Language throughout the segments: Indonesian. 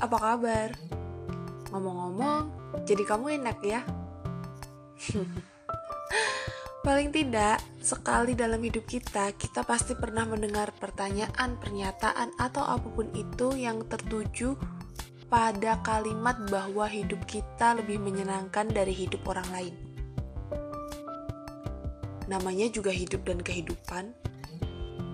apa kabar? Ngomong-ngomong, jadi kamu enak ya? Paling tidak, sekali dalam hidup kita, kita pasti pernah mendengar pertanyaan, pernyataan, atau apa pun itu yang tertuju pada kalimat bahwa hidup kita lebih menyenangkan dari hidup orang lain. Namanya juga hidup dan kehidupan.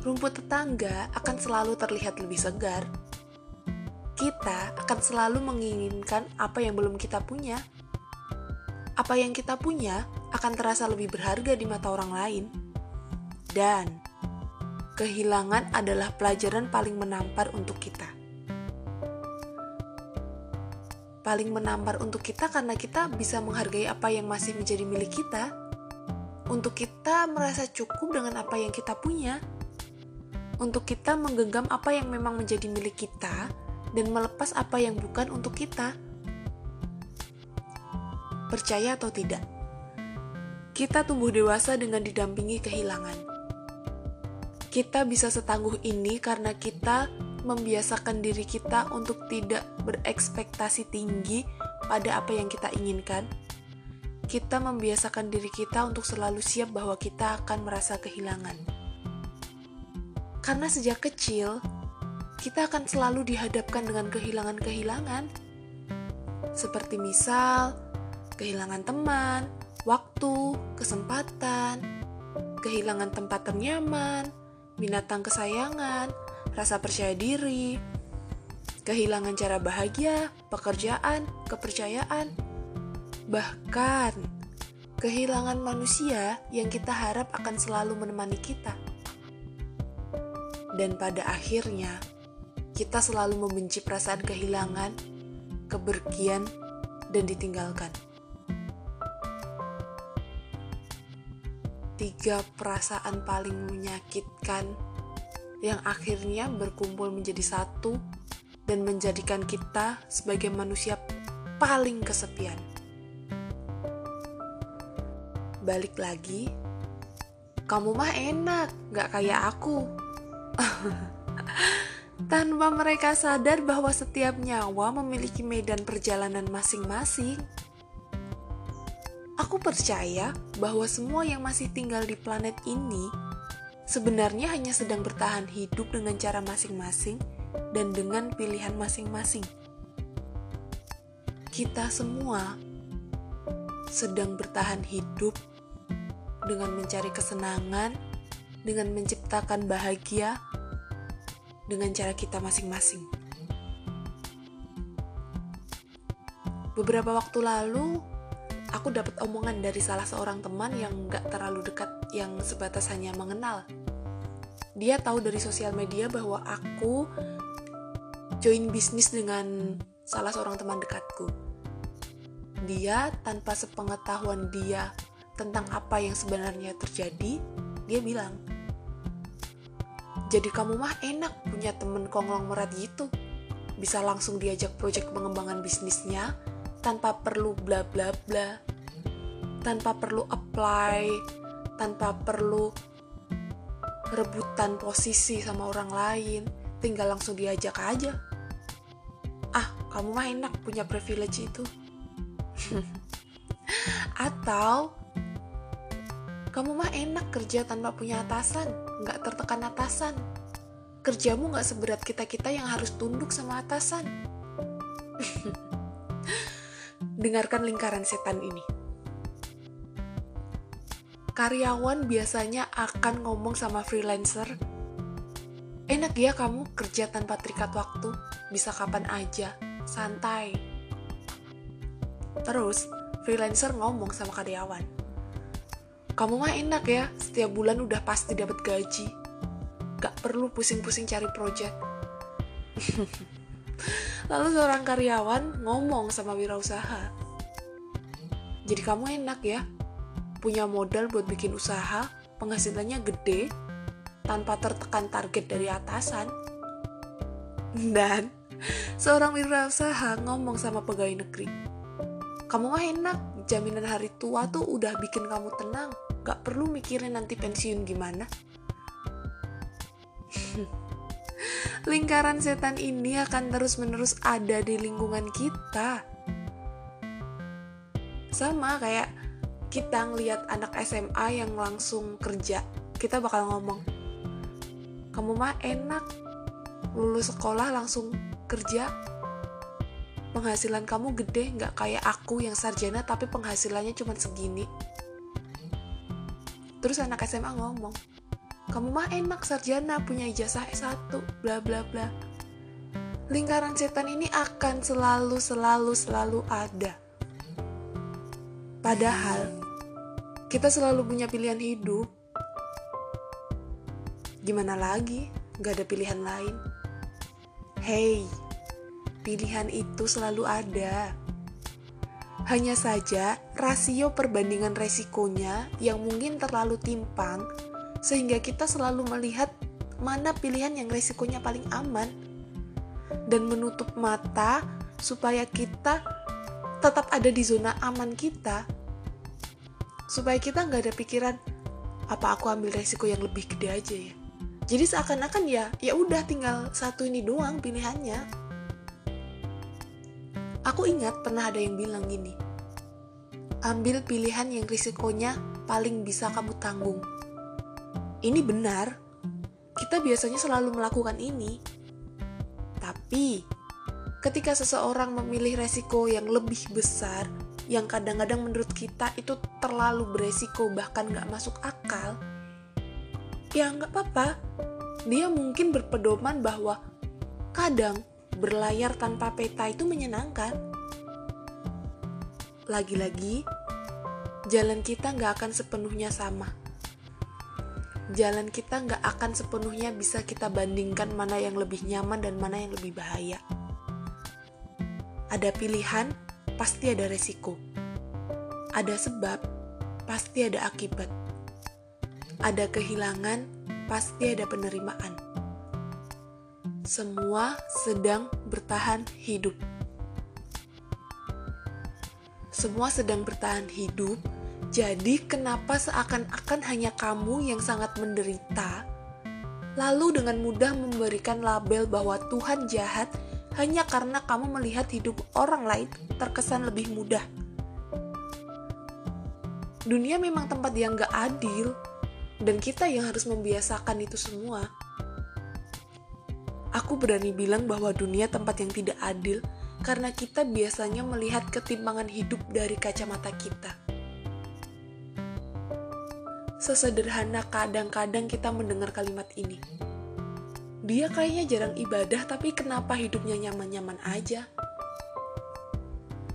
Rumput tetangga akan selalu terlihat lebih segar. Kita akan selalu menginginkan apa yang belum kita punya. Apa yang kita punya akan terasa lebih berharga di mata orang lain. Dan kehilangan adalah pelajaran paling menampar untuk kita paling menampar untuk kita karena kita bisa menghargai apa yang masih menjadi milik kita. Untuk kita merasa cukup dengan apa yang kita punya. Untuk kita menggenggam apa yang memang menjadi milik kita dan melepas apa yang bukan untuk kita. Percaya atau tidak, kita tumbuh dewasa dengan didampingi kehilangan. Kita bisa setangguh ini karena kita membiasakan diri kita untuk tidak berekspektasi tinggi pada apa yang kita inginkan. Kita membiasakan diri kita untuk selalu siap bahwa kita akan merasa kehilangan. Karena sejak kecil, kita akan selalu dihadapkan dengan kehilangan-kehilangan. Seperti misal, kehilangan teman, waktu, kesempatan, kehilangan tempat ternyaman, binatang kesayangan, rasa percaya diri, kehilangan cara bahagia, pekerjaan, kepercayaan, bahkan kehilangan manusia yang kita harap akan selalu menemani kita. Dan pada akhirnya, kita selalu membenci perasaan kehilangan, kebergian, dan ditinggalkan. Tiga perasaan paling menyakitkan yang akhirnya berkumpul menjadi satu dan menjadikan kita sebagai manusia paling kesepian. Balik lagi, kamu mah enak, gak kayak aku. Tanpa mereka sadar bahwa setiap nyawa memiliki medan perjalanan masing-masing. Aku percaya bahwa semua yang masih tinggal di planet ini sebenarnya hanya sedang bertahan hidup dengan cara masing-masing dan dengan pilihan masing-masing. Kita semua sedang bertahan hidup dengan mencari kesenangan, dengan menciptakan bahagia dengan cara kita masing-masing. Beberapa waktu lalu, aku dapat omongan dari salah seorang teman yang gak terlalu dekat, yang sebatas hanya mengenal dia tahu dari sosial media bahwa aku join bisnis dengan salah seorang teman dekatku. Dia tanpa sepengetahuan dia tentang apa yang sebenarnya terjadi, dia bilang, jadi kamu mah enak punya temen konglomerat gitu. Bisa langsung diajak proyek pengembangan bisnisnya tanpa perlu bla bla bla. Tanpa perlu apply, tanpa perlu rebutan posisi sama orang lain, tinggal langsung diajak aja. Ah, kamu mah enak punya privilege itu. Atau kamu mah enak kerja tanpa punya atasan, nggak tertekan atasan. Kerjamu nggak seberat kita-kita yang harus tunduk sama atasan. Dengarkan lingkaran setan ini karyawan biasanya akan ngomong sama freelancer, enak ya kamu kerja tanpa terikat waktu, bisa kapan aja, santai. Terus, freelancer ngomong sama karyawan, kamu mah enak ya, setiap bulan udah pasti dapat gaji. Gak perlu pusing-pusing cari project. Lalu seorang karyawan ngomong sama wirausaha, jadi kamu enak ya, punya modal buat bikin usaha, penghasilannya gede, tanpa tertekan target dari atasan. Dan seorang wirausaha ngomong sama pegawai negeri, kamu mah enak, jaminan hari tua tuh udah bikin kamu tenang, gak perlu mikirin nanti pensiun gimana. lingkaran setan ini akan terus-menerus ada di lingkungan kita. Sama kayak kita ngeliat anak SMA yang langsung kerja, kita bakal ngomong, kamu mah enak, lulus sekolah langsung kerja, penghasilan kamu gede nggak kayak aku yang sarjana tapi penghasilannya cuma segini. Terus anak SMA ngomong, kamu mah enak sarjana punya ijazah S1 bla bla bla. Lingkaran setan ini akan selalu selalu selalu ada. Padahal kita selalu punya pilihan hidup. Gimana lagi? Gak ada pilihan lain. Hey pilihan itu selalu ada. Hanya saja rasio perbandingan resikonya yang mungkin terlalu timpang sehingga kita selalu melihat mana pilihan yang resikonya paling aman dan menutup mata supaya kita tetap ada di zona aman kita. Supaya kita nggak ada pikiran apa aku ambil resiko yang lebih gede aja ya? Jadi seakan-akan ya ya udah tinggal satu ini doang pilihannya aku ingat pernah ada yang bilang gini ambil pilihan yang risikonya paling bisa kamu tanggung ini benar, kita biasanya selalu melakukan ini. Tapi, ketika seseorang memilih resiko yang lebih besar, yang kadang-kadang menurut kita itu terlalu beresiko bahkan nggak masuk akal, ya nggak apa-apa. Dia mungkin berpedoman bahwa kadang berlayar tanpa peta itu menyenangkan. Lagi-lagi, jalan kita nggak akan sepenuhnya sama jalan kita nggak akan sepenuhnya bisa kita bandingkan mana yang lebih nyaman dan mana yang lebih bahaya. Ada pilihan, pasti ada resiko. Ada sebab, pasti ada akibat. Ada kehilangan, pasti ada penerimaan. Semua sedang bertahan hidup. Semua sedang bertahan hidup jadi, kenapa seakan-akan hanya kamu yang sangat menderita, lalu dengan mudah memberikan label bahwa Tuhan jahat hanya karena kamu melihat hidup orang lain terkesan lebih mudah? Dunia memang tempat yang gak adil, dan kita yang harus membiasakan itu semua. Aku berani bilang bahwa dunia tempat yang tidak adil karena kita biasanya melihat ketimpangan hidup dari kacamata kita sesederhana kadang-kadang kita mendengar kalimat ini. Dia kayaknya jarang ibadah, tapi kenapa hidupnya nyaman-nyaman aja?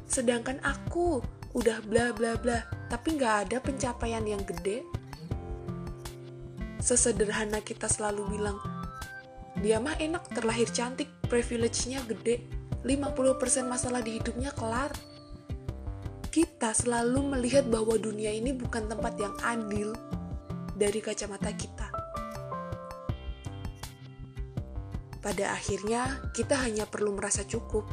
Sedangkan aku udah bla bla bla, tapi nggak ada pencapaian yang gede. Sesederhana kita selalu bilang, dia mah enak terlahir cantik, privilege-nya gede, 50% masalah di hidupnya kelar kita selalu melihat bahwa dunia ini bukan tempat yang adil dari kacamata kita. Pada akhirnya, kita hanya perlu merasa cukup.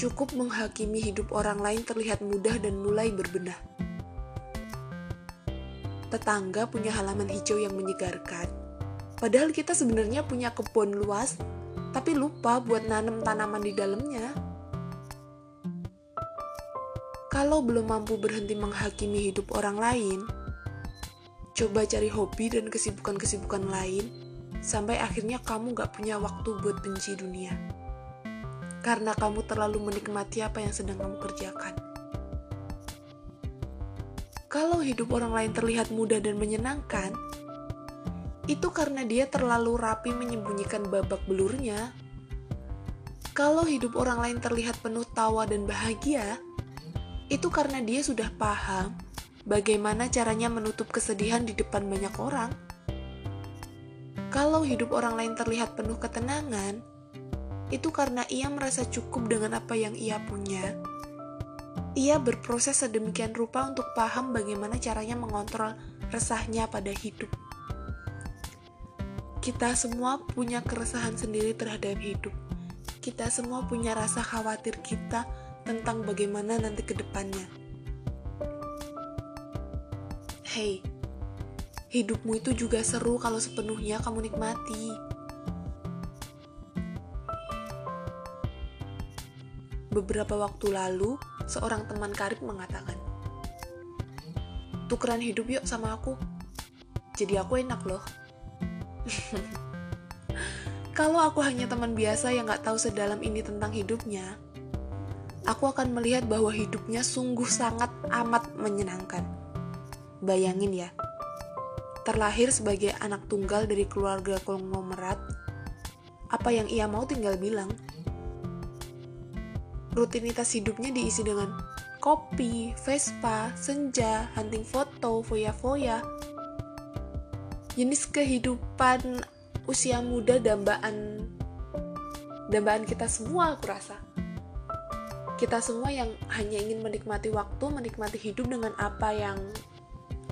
Cukup menghakimi hidup orang lain terlihat mudah dan mulai berbenah. Tetangga punya halaman hijau yang menyegarkan, padahal kita sebenarnya punya kebun luas, tapi lupa buat nanam tanaman di dalamnya. Kalau belum mampu berhenti menghakimi hidup orang lain, coba cari hobi dan kesibukan-kesibukan lain, sampai akhirnya kamu gak punya waktu buat benci dunia. Karena kamu terlalu menikmati apa yang sedang kamu kerjakan. Kalau hidup orang lain terlihat mudah dan menyenangkan, itu karena dia terlalu rapi menyembunyikan babak belurnya. Kalau hidup orang lain terlihat penuh tawa dan bahagia, itu karena dia sudah paham bagaimana caranya menutup kesedihan di depan banyak orang. Kalau hidup orang lain terlihat penuh ketenangan, itu karena ia merasa cukup dengan apa yang ia punya. Ia berproses sedemikian rupa untuk paham bagaimana caranya mengontrol resahnya pada hidup. Kita semua punya keresahan sendiri terhadap hidup. Kita semua punya rasa khawatir kita tentang bagaimana nanti ke depannya. Hey, hidupmu itu juga seru kalau sepenuhnya kamu nikmati. Beberapa waktu lalu, seorang teman karib mengatakan, "Tukeran hidup yuk sama aku. Jadi aku enak loh." Kalau aku hanya teman biasa yang gak tahu sedalam ini tentang hidupnya, aku akan melihat bahwa hidupnya sungguh sangat amat menyenangkan. Bayangin ya, terlahir sebagai anak tunggal dari keluarga konglomerat, apa yang ia mau tinggal bilang. Rutinitas hidupnya diisi dengan kopi, Vespa, senja, hunting foto, foya-foya. Jenis kehidupan usia muda dambaan dambaan kita semua aku rasa. Kita semua yang hanya ingin menikmati waktu, menikmati hidup dengan apa yang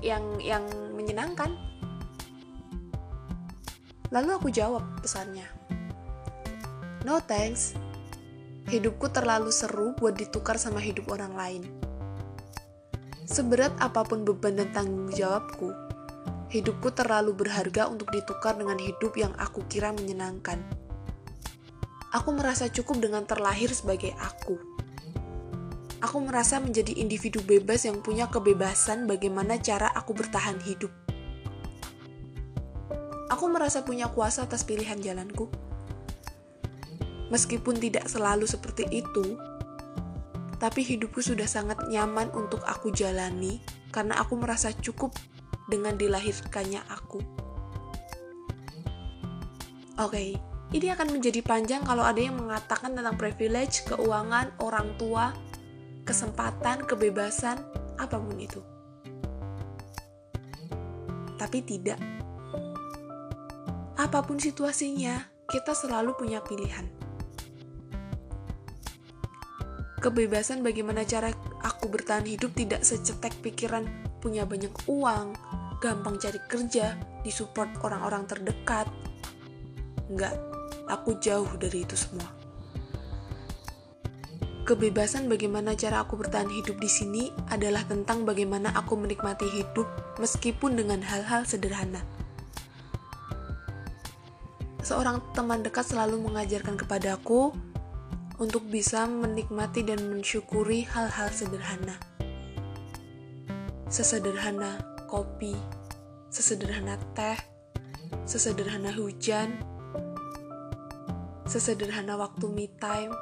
yang yang menyenangkan. Lalu aku jawab pesannya. No thanks. Hidupku terlalu seru buat ditukar sama hidup orang lain. Seberat apa pun beban dan tanggung jawabku, hidupku terlalu berharga untuk ditukar dengan hidup yang aku kira menyenangkan. Aku merasa cukup dengan terlahir sebagai aku aku merasa menjadi individu bebas yang punya kebebasan bagaimana cara aku bertahan hidup. Aku merasa punya kuasa atas pilihan jalanku. Meskipun tidak selalu seperti itu, tapi hidupku sudah sangat nyaman untuk aku jalani karena aku merasa cukup dengan dilahirkannya aku. Oke, okay, ini akan menjadi panjang kalau ada yang mengatakan tentang privilege, keuangan, orang tua, kesempatan, kebebasan, apa pun itu. Tapi tidak. Apa pun situasinya, kita selalu punya pilihan. Kebebasan bagaimana cara aku bertahan hidup tidak secetek pikiran punya banyak uang, gampang cari kerja, disupport orang-orang terdekat. Enggak, aku jauh dari itu semua. Kebebasan bagaimana cara aku bertahan hidup di sini adalah tentang bagaimana aku menikmati hidup meskipun dengan hal-hal sederhana. Seorang teman dekat selalu mengajarkan kepadaku untuk bisa menikmati dan mensyukuri hal-hal sederhana. Sesederhana kopi, sesederhana teh, sesederhana hujan, sesederhana waktu me time,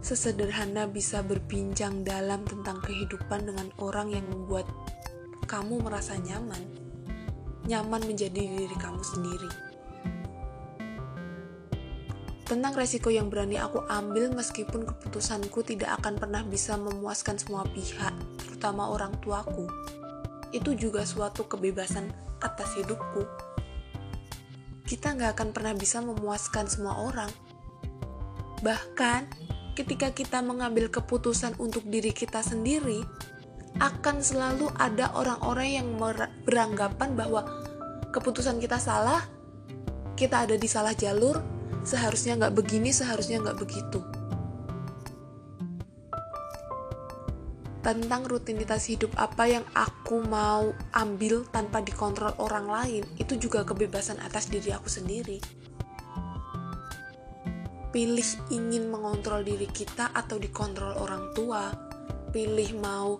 sesederhana bisa berbincang dalam tentang kehidupan dengan orang yang membuat kamu merasa nyaman, nyaman menjadi diri kamu sendiri. Tentang resiko yang berani aku ambil meskipun keputusanku tidak akan pernah bisa memuaskan semua pihak, terutama orang tuaku. Itu juga suatu kebebasan atas hidupku. Kita nggak akan pernah bisa memuaskan semua orang. Bahkan, ketika kita mengambil keputusan untuk diri kita sendiri, akan selalu ada orang-orang yang beranggapan bahwa keputusan kita salah, kita ada di salah jalur, seharusnya nggak begini, seharusnya nggak begitu. Tentang rutinitas hidup apa yang aku mau ambil tanpa dikontrol orang lain, itu juga kebebasan atas diri aku sendiri pilih ingin mengontrol diri kita atau dikontrol orang tua, pilih mau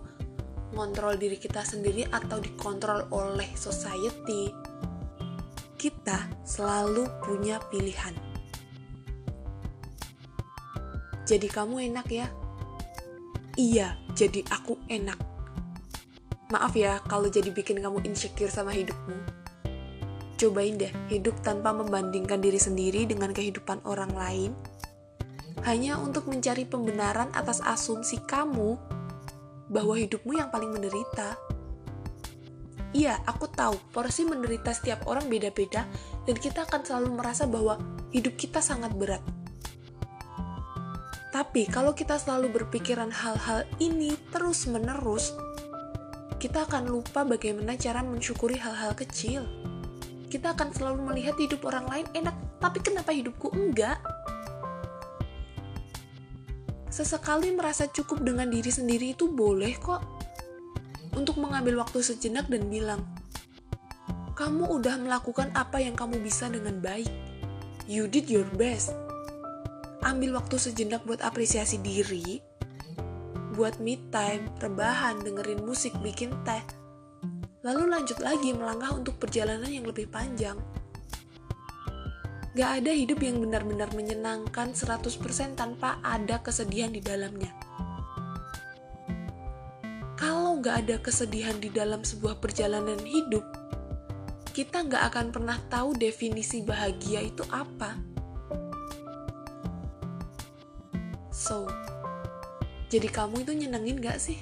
mengontrol diri kita sendiri atau dikontrol oleh society. Kita selalu punya pilihan. Jadi kamu enak ya? Iya, jadi aku enak. Maaf ya kalau jadi bikin kamu insecure sama hidupmu. Cobain deh hidup tanpa membandingkan diri sendiri dengan kehidupan orang lain, hanya untuk mencari pembenaran atas asumsi kamu bahwa hidupmu yang paling menderita. Iya, aku tahu porsi menderita setiap orang beda-beda dan kita akan selalu merasa bahwa hidup kita sangat berat. Tapi kalau kita selalu berpikiran hal-hal ini terus-menerus, kita akan lupa bagaimana cara mensyukuri hal-hal kecil kita akan selalu melihat hidup orang lain enak, tapi kenapa hidupku enggak? Sesekali merasa cukup dengan diri sendiri itu boleh kok. Untuk mengambil waktu sejenak dan bilang, kamu udah melakukan apa yang kamu bisa dengan baik. You did your best. Ambil waktu sejenak buat apresiasi diri, buat me time, rebahan, dengerin musik, bikin teh, lalu lanjut lagi melangkah untuk perjalanan yang lebih panjang. Gak ada hidup yang benar-benar menyenangkan 100% tanpa ada kesedihan di dalamnya. Kalau gak ada kesedihan di dalam sebuah perjalanan hidup, kita nggak akan pernah tahu definisi bahagia itu apa. So, jadi kamu itu nyenengin gak sih?